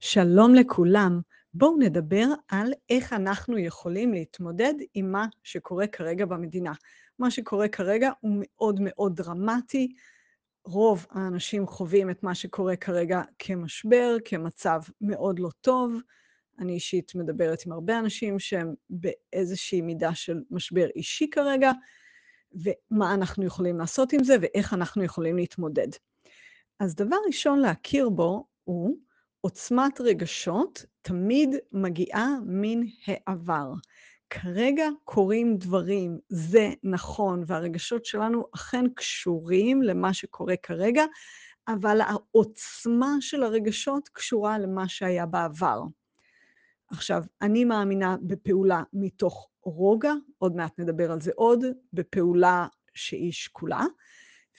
שלום לכולם. בואו נדבר על איך אנחנו יכולים להתמודד עם מה שקורה כרגע במדינה. מה שקורה כרגע הוא מאוד מאוד דרמטי. רוב האנשים חווים את מה שקורה כרגע כמשבר, כמצב מאוד לא טוב. אני אישית מדברת עם הרבה אנשים שהם באיזושהי מידה של משבר אישי כרגע, ומה אנחנו יכולים לעשות עם זה ואיך אנחנו יכולים להתמודד. אז דבר ראשון להכיר בו הוא עוצמת רגשות תמיד מגיעה מן העבר. כרגע קורים דברים, זה נכון, והרגשות שלנו אכן קשורים למה שקורה כרגע, אבל העוצמה של הרגשות קשורה למה שהיה בעבר. עכשיו, אני מאמינה בפעולה מתוך רוגע, עוד מעט נדבר על זה עוד, בפעולה שהיא שקולה.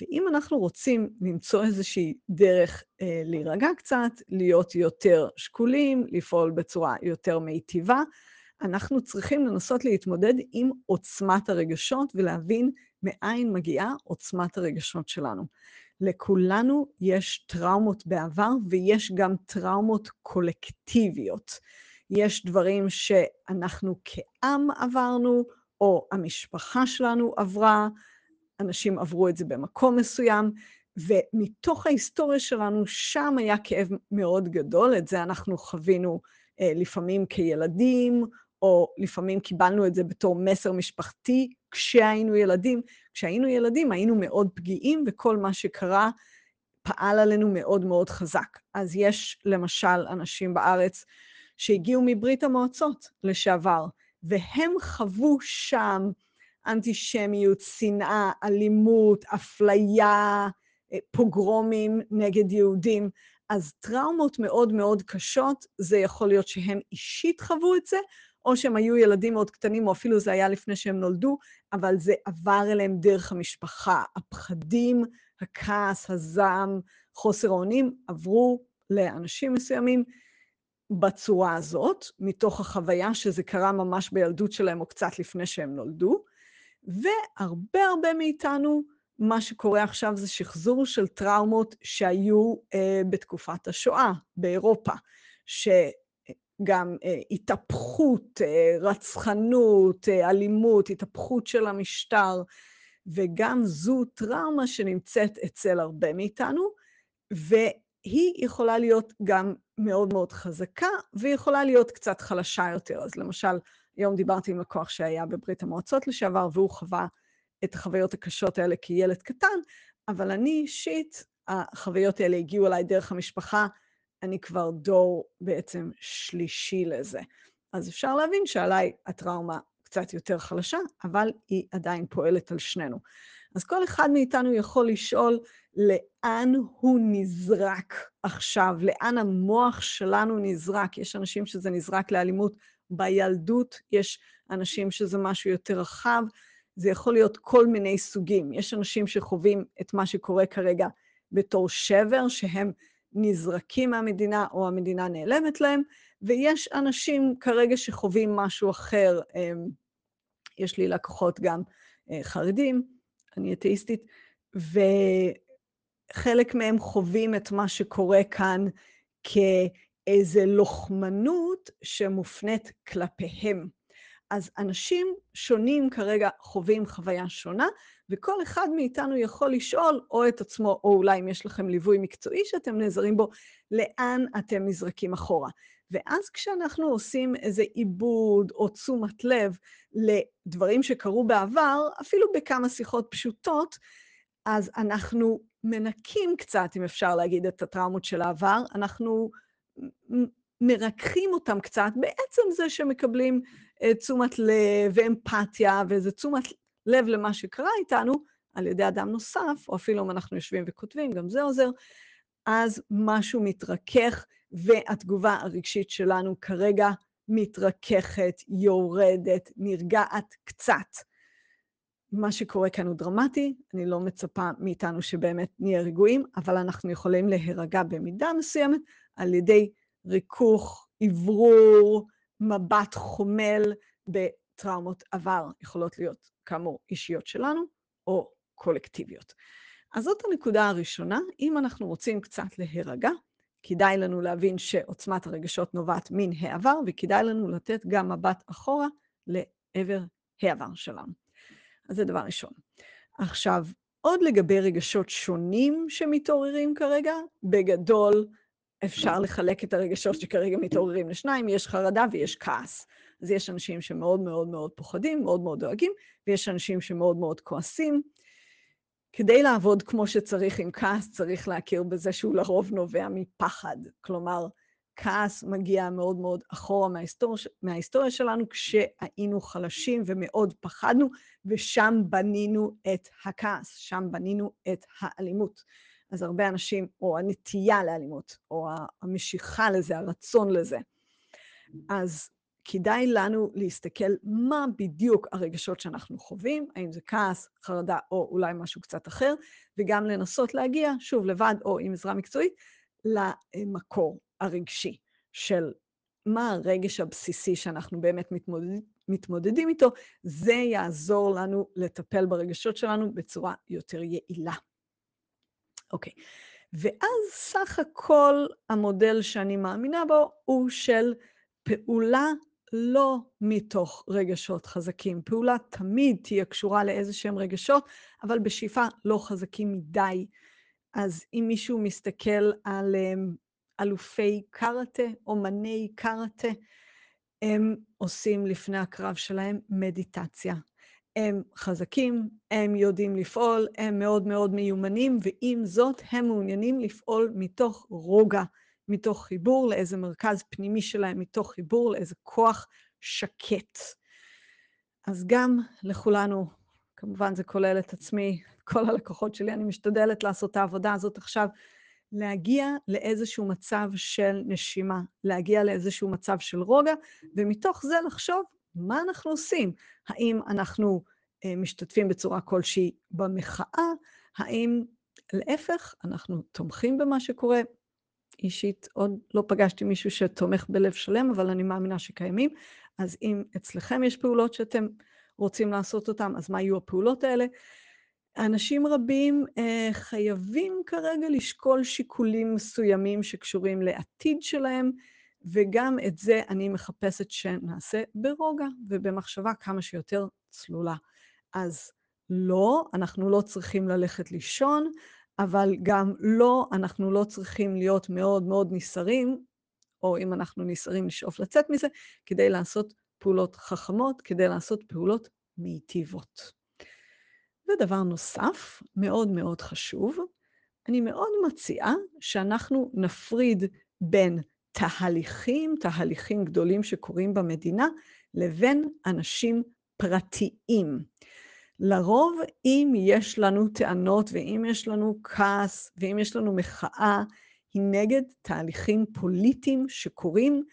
ואם אנחנו רוצים למצוא איזושהי דרך אה, להירגע קצת, להיות יותר שקולים, לפעול בצורה יותר מיטיבה, אנחנו צריכים לנסות להתמודד עם עוצמת הרגשות ולהבין מאין מגיעה עוצמת הרגשות שלנו. לכולנו יש טראומות בעבר ויש גם טראומות קולקטיביות. יש דברים שאנחנו כעם עברנו, או המשפחה שלנו עברה, אנשים עברו את זה במקום מסוים, ומתוך ההיסטוריה שלנו, שם היה כאב מאוד גדול, את זה אנחנו חווינו אה, לפעמים כילדים, או לפעמים קיבלנו את זה בתור מסר משפחתי כשהיינו ילדים. כשהיינו ילדים היינו מאוד פגיעים, וכל מה שקרה פעל עלינו מאוד מאוד חזק. אז יש למשל אנשים בארץ שהגיעו מברית המועצות לשעבר, והם חוו שם אנטישמיות, שנאה, אלימות, אפליה, אה, פוגרומים נגד יהודים. אז טראומות מאוד מאוד קשות, זה יכול להיות שהם אישית חוו את זה, או שהם היו ילדים מאוד קטנים, או אפילו זה היה לפני שהם נולדו, אבל זה עבר אליהם דרך המשפחה. הפחדים, הכעס, הזעם, חוסר האונים, עברו לאנשים מסוימים בצורה הזאת, מתוך החוויה שזה קרה ממש בילדות שלהם או קצת לפני שהם נולדו. והרבה הרבה מאיתנו, מה שקורה עכשיו זה שחזור של טראומות שהיו אה, בתקופת השואה באירופה, שגם אה, התהפכות, אה, רצחנות, אה, אלימות, התהפכות של המשטר, וגם זו טראומה שנמצאת אצל הרבה מאיתנו, והיא יכולה להיות גם מאוד מאוד חזקה, והיא יכולה להיות קצת חלשה יותר. אז למשל, היום דיברתי עם לקוח שהיה בברית המועצות לשעבר, והוא חווה את החוויות הקשות האלה כילד קטן, אבל אני אישית, החוויות האלה הגיעו אליי דרך המשפחה, אני כבר דור בעצם שלישי לזה. אז אפשר להבין שעליי הטראומה קצת יותר חלשה, אבל היא עדיין פועלת על שנינו. אז כל אחד מאיתנו יכול לשאול לאן הוא נזרק עכשיו, לאן המוח שלנו נזרק. יש אנשים שזה נזרק לאלימות בילדות, יש אנשים שזה משהו יותר רחב, זה יכול להיות כל מיני סוגים. יש אנשים שחווים את מה שקורה כרגע בתור שבר, שהם נזרקים מהמדינה או המדינה נעלמת להם, ויש אנשים כרגע שחווים משהו אחר. אמ, יש לי לקוחות גם אה, חרדים, אני אתאיסטית, וחלק מהם חווים את מה שקורה כאן כ... איזה לוחמנות שמופנית כלפיהם. אז אנשים שונים כרגע חווים חוויה שונה, וכל אחד מאיתנו יכול לשאול או את עצמו, או אולי אם יש לכם ליווי מקצועי שאתם נעזרים בו, לאן אתם נזרקים אחורה. ואז כשאנחנו עושים איזה עיבוד או תשומת לב לדברים שקרו בעבר, אפילו בכמה שיחות פשוטות, אז אנחנו מנקים קצת, אם אפשר להגיד, את הטראומות של העבר, אנחנו מרככים אותם קצת בעצם זה שמקבלים uh, תשומת לב ואמפתיה ואיזה תשומת לב למה שקרה איתנו על ידי אדם נוסף, או אפילו אם אנחנו יושבים וכותבים, גם זה עוזר, אז משהו מתרכך והתגובה הרגשית שלנו כרגע מתרככת, יורדת, נרגעת קצת. מה שקורה כאן הוא דרמטי, אני לא מצפה מאיתנו שבאמת נהיה רגועים, אבל אנחנו יכולים להירגע במידה מסוימת על ידי ריכוך, אוורור, מבט חומל בטראומות עבר, יכולות להיות כאמור אישיות שלנו או קולקטיביות. אז זאת הנקודה הראשונה, אם אנחנו רוצים קצת להירגע, כדאי לנו להבין שעוצמת הרגשות נובעת מן העבר, וכדאי לנו לתת גם מבט אחורה לעבר העבר שלנו. אז זה דבר ראשון. עכשיו, עוד לגבי רגשות שונים שמתעוררים כרגע, בגדול אפשר לחלק את הרגשות שכרגע מתעוררים לשניים, יש חרדה ויש כעס. אז יש אנשים שמאוד מאוד מאוד פוחדים, מאוד מאוד דואגים, ויש אנשים שמאוד מאוד כועסים. כדי לעבוד כמו שצריך עם כעס, צריך להכיר בזה שהוא לרוב נובע מפחד. כלומר, כעס מגיע מאוד מאוד אחורה מההיסטוריה, מההיסטוריה שלנו, כשהיינו חלשים ומאוד פחדנו, ושם בנינו את הכעס, שם בנינו את האלימות. אז הרבה אנשים, או הנטייה לאלימות, או המשיכה לזה, הרצון לזה. אז כדאי לנו להסתכל מה בדיוק הרגשות שאנחנו חווים, האם זה כעס, חרדה או אולי משהו קצת אחר, וגם לנסות להגיע, שוב, לבד או עם עזרה מקצועית, למקור הרגשי של מה הרגש הבסיסי שאנחנו באמת מתמודד, מתמודדים איתו, זה יעזור לנו לטפל ברגשות שלנו בצורה יותר יעילה. אוקיי, ואז סך הכל המודל שאני מאמינה בו הוא של פעולה לא מתוך רגשות חזקים. פעולה תמיד תהיה קשורה לאיזה שהם רגשות, אבל בשאיפה לא חזקים מדי. אז אם מישהו מסתכל על אמ, אלופי קראטה, אומני קראטה, הם עושים לפני הקרב שלהם מדיטציה. הם חזקים, הם יודעים לפעול, הם מאוד מאוד מיומנים, ועם זאת הם מעוניינים לפעול מתוך רוגע. מתוך חיבור לאיזה מרכז פנימי שלהם, מתוך חיבור לאיזה כוח שקט. אז גם לכולנו, כמובן זה כולל את עצמי, כל הלקוחות שלי, אני משתדלת לעשות את העבודה הזאת עכשיו, להגיע לאיזשהו מצב של נשימה, להגיע לאיזשהו מצב של רוגע, ומתוך זה לחשוב מה אנחנו עושים. האם אנחנו אה, משתתפים בצורה כלשהי במחאה? האם להפך, אנחנו תומכים במה שקורה? אישית עוד לא פגשתי מישהו שתומך בלב שלם, אבל אני מאמינה שקיימים. אז אם אצלכם יש פעולות שאתם רוצים לעשות אותן, אז מה יהיו הפעולות האלה? אנשים רבים אה, חייבים כרגע לשקול שיקולים מסוימים שקשורים לעתיד שלהם, וגם את זה אני מחפשת שנעשה ברוגע ובמחשבה כמה שיותר צלולה. אז לא, אנחנו לא צריכים ללכת לישון, אבל גם לא, אנחנו לא צריכים להיות מאוד מאוד נסערים, או אם אנחנו נסערים, לשאוף לצאת מזה, כדי לעשות פעולות חכמות, כדי לעשות פעולות מיטיבות. ודבר נוסף, מאוד מאוד חשוב, אני מאוד מציעה שאנחנו נפריד בין תהליכים, תהליכים גדולים שקורים במדינה, לבין אנשים פרטיים. לרוב, אם יש לנו טענות ואם יש לנו כעס ואם יש לנו מחאה, היא נגד תהליכים פוליטיים שקורים,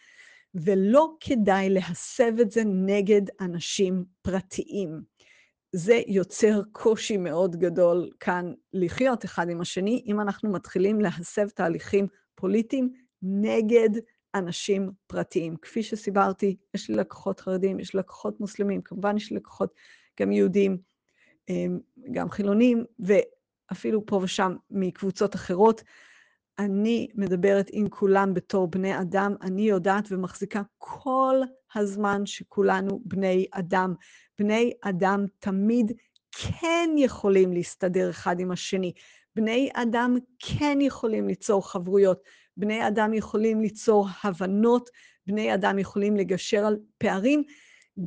ולא כדאי להסב את זה נגד אנשים פרטיים. זה יוצר קושי מאוד גדול כאן לחיות אחד עם השני, אם אנחנו מתחילים להסב תהליכים פוליטיים נגד אנשים פרטיים. כפי שסיברתי, יש לי לקוחות חרדים, יש לי לקוחות מוסלמים, כמובן יש לי לקוחות גם יהודים, אמ, גם חילונים, ואפילו פה ושם מקבוצות אחרות. אני מדברת עם כולם בתור בני אדם, אני יודעת ומחזיקה כל הזמן שכולנו בני אדם. בני אדם תמיד כן יכולים להסתדר אחד עם השני. בני אדם כן יכולים ליצור חברויות. בני אדם יכולים ליצור הבנות, בני אדם יכולים לגשר על פערים,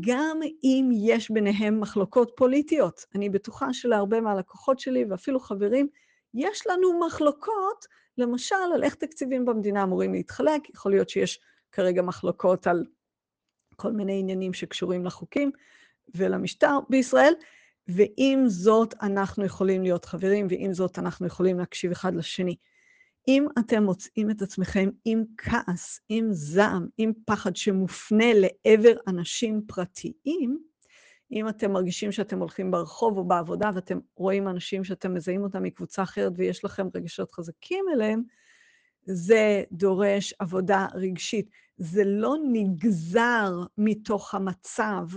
גם אם יש ביניהם מחלוקות פוליטיות. אני בטוחה שלהרבה מהלקוחות שלי, ואפילו חברים, יש לנו מחלוקות, למשל, על איך תקציבים במדינה אמורים להתחלק, יכול להיות שיש כרגע מחלוקות על כל מיני עניינים שקשורים לחוקים ולמשטר בישראל, ועם זאת אנחנו יכולים להיות חברים, ועם זאת אנחנו יכולים להקשיב אחד לשני. אם אתם מוצאים את עצמכם עם כעס, עם זעם, עם פחד שמופנה לעבר אנשים פרטיים, אם אתם מרגישים שאתם הולכים ברחוב או בעבודה ואתם רואים אנשים שאתם מזהים אותם מקבוצה אחרת ויש לכם רגשות חזקים אליהם, זה דורש עבודה רגשית. זה לא נגזר מתוך המצב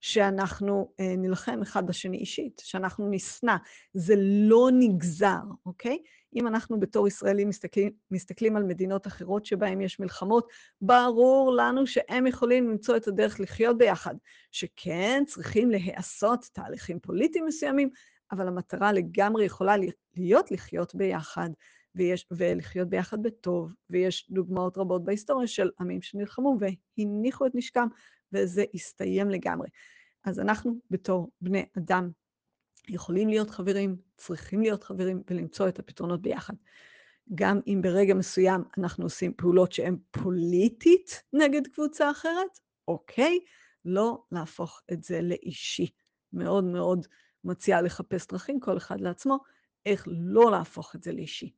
שאנחנו אה, נלחם אחד בשני אישית, שאנחנו נשנא. זה לא נגזר, אוקיי? אם אנחנו בתור ישראלים מסתכלים, מסתכלים על מדינות אחרות שבהן יש מלחמות, ברור לנו שהם יכולים למצוא את הדרך לחיות ביחד, שכן צריכים להיעשות תהליכים פוליטיים מסוימים, אבל המטרה לגמרי יכולה להיות לחיות ביחד, ויש, ולחיות ביחד בטוב, ויש דוגמאות רבות בהיסטוריה של עמים שנלחמו והניחו את נשקם, וזה הסתיים לגמרי. אז אנחנו בתור בני אדם יכולים להיות חברים, צריכים להיות חברים ולמצוא את הפתרונות ביחד. גם אם ברגע מסוים אנחנו עושים פעולות שהן פוליטית נגד קבוצה אחרת, אוקיי, לא להפוך את זה לאישי. מאוד מאוד מציעה לחפש דרכים, כל אחד לעצמו, איך לא להפוך את זה לאישי.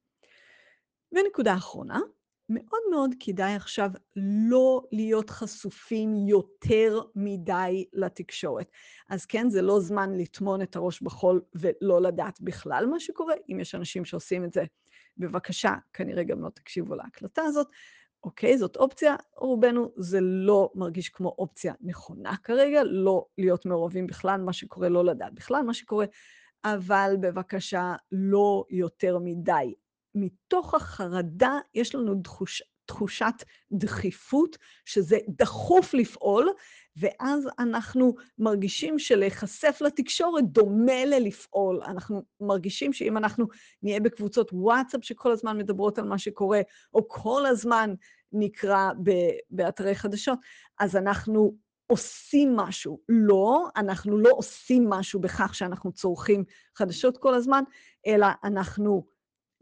ונקודה אחרונה, מאוד מאוד כדאי עכשיו לא להיות חשופים יותר מדי לתקשורת. אז כן, זה לא זמן לטמון את הראש בחול ולא לדעת בכלל מה שקורה. אם יש אנשים שעושים את זה, בבקשה, כנראה גם לא תקשיבו להקלטה הזאת. אוקיי, זאת אופציה, רובנו זה לא מרגיש כמו אופציה נכונה כרגע, לא להיות מעורבים בכלל, מה שקורה, לא לדעת בכלל מה שקורה, אבל בבקשה, לא יותר מדי. מתוך החרדה יש לנו תחוש, תחושת דחיפות, שזה דחוף לפעול, ואז אנחנו מרגישים שלהיחשף לתקשורת דומה ללפעול. אנחנו מרגישים שאם אנחנו נהיה בקבוצות וואטסאפ שכל הזמן מדברות על מה שקורה, או כל הזמן נקרא באתרי חדשות, אז אנחנו עושים משהו. לא, אנחנו לא עושים משהו בכך שאנחנו צורכים חדשות כל הזמן, אלא אנחנו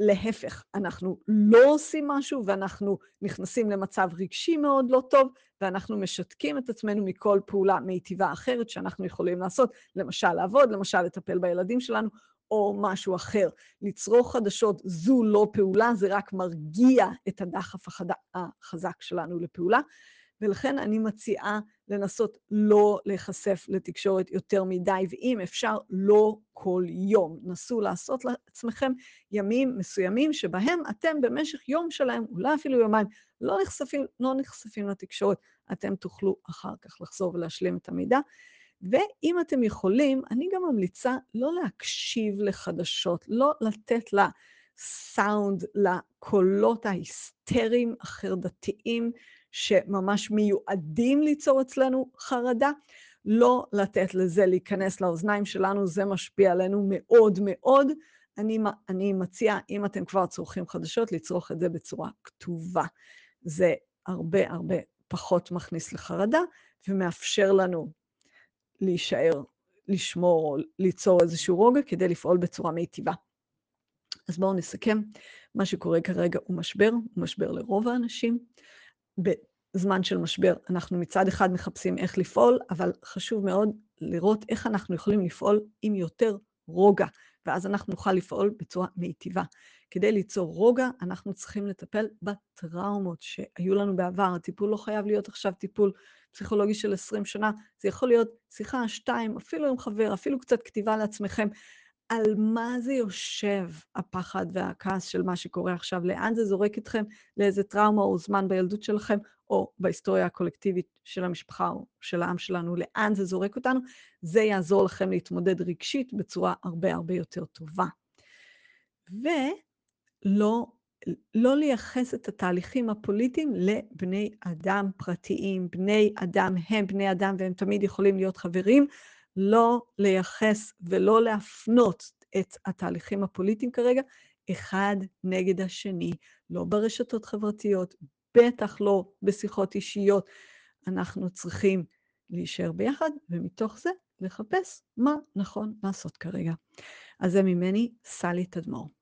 להפך, אנחנו לא עושים משהו ואנחנו נכנסים למצב רגשי מאוד לא טוב, ואנחנו משתקים את עצמנו מכל פעולה מיטיבה אחרת שאנחנו יכולים לעשות, למשל לעבוד, למשל לטפל בילדים שלנו, או משהו אחר. לצרוך חדשות זו לא פעולה, זה רק מרגיע את הדחף החד... החזק שלנו לפעולה. ולכן אני מציעה לנסות לא להיחשף לתקשורת יותר מדי, ואם אפשר, לא כל יום. נסו לעשות לעצמכם ימים מסוימים שבהם אתם במשך יום שלהם, אולי אפילו יומיים, לא נחשפים, לא נחשפים לתקשורת. אתם תוכלו אחר כך לחזור ולהשלים את המידע. ואם אתם יכולים, אני גם ממליצה לא להקשיב לחדשות, לא לתת לסאונד, לקולות ההיסטריים, החרדתיים, שממש מיועדים ליצור אצלנו חרדה, לא לתת לזה להיכנס לאוזניים שלנו, זה משפיע עלינו מאוד מאוד. אני, אני מציעה, אם אתם כבר צורכים חדשות, לצרוך את זה בצורה כתובה. זה הרבה הרבה פחות מכניס לחרדה ומאפשר לנו להישאר, לשמור או ליצור איזשהו רוגע כדי לפעול בצורה מיטיבה. אז בואו נסכם. מה שקורה כרגע הוא משבר, הוא משבר לרוב האנשים. בזמן של משבר אנחנו מצד אחד מחפשים איך לפעול, אבל חשוב מאוד לראות איך אנחנו יכולים לפעול עם יותר רוגע, ואז אנחנו נוכל לפעול בצורה מיטיבה. כדי ליצור רוגע, אנחנו צריכים לטפל בטראומות שהיו לנו בעבר. הטיפול לא חייב להיות עכשיו טיפול פסיכולוגי של 20 שנה, זה יכול להיות שיחה, שתיים, אפילו עם חבר, אפילו קצת כתיבה לעצמכם. על מה זה יושב, הפחד והכעס של מה שקורה עכשיו, לאן זה זורק אתכם, לאיזה טראומה או זמן בילדות שלכם, או בהיסטוריה הקולקטיבית של המשפחה או של העם שלנו, לאן זה זורק אותנו, זה יעזור לכם להתמודד רגשית בצורה הרבה הרבה יותר טובה. ולא לא לייחס את התהליכים הפוליטיים לבני אדם פרטיים. בני אדם הם בני אדם והם תמיד יכולים להיות חברים. לא לייחס ולא להפנות את התהליכים הפוליטיים כרגע אחד נגד השני, לא ברשתות חברתיות, בטח לא בשיחות אישיות. אנחנו צריכים להישאר ביחד, ומתוך זה לחפש מה נכון לעשות כרגע. אז זה ממני, סלי תדמור.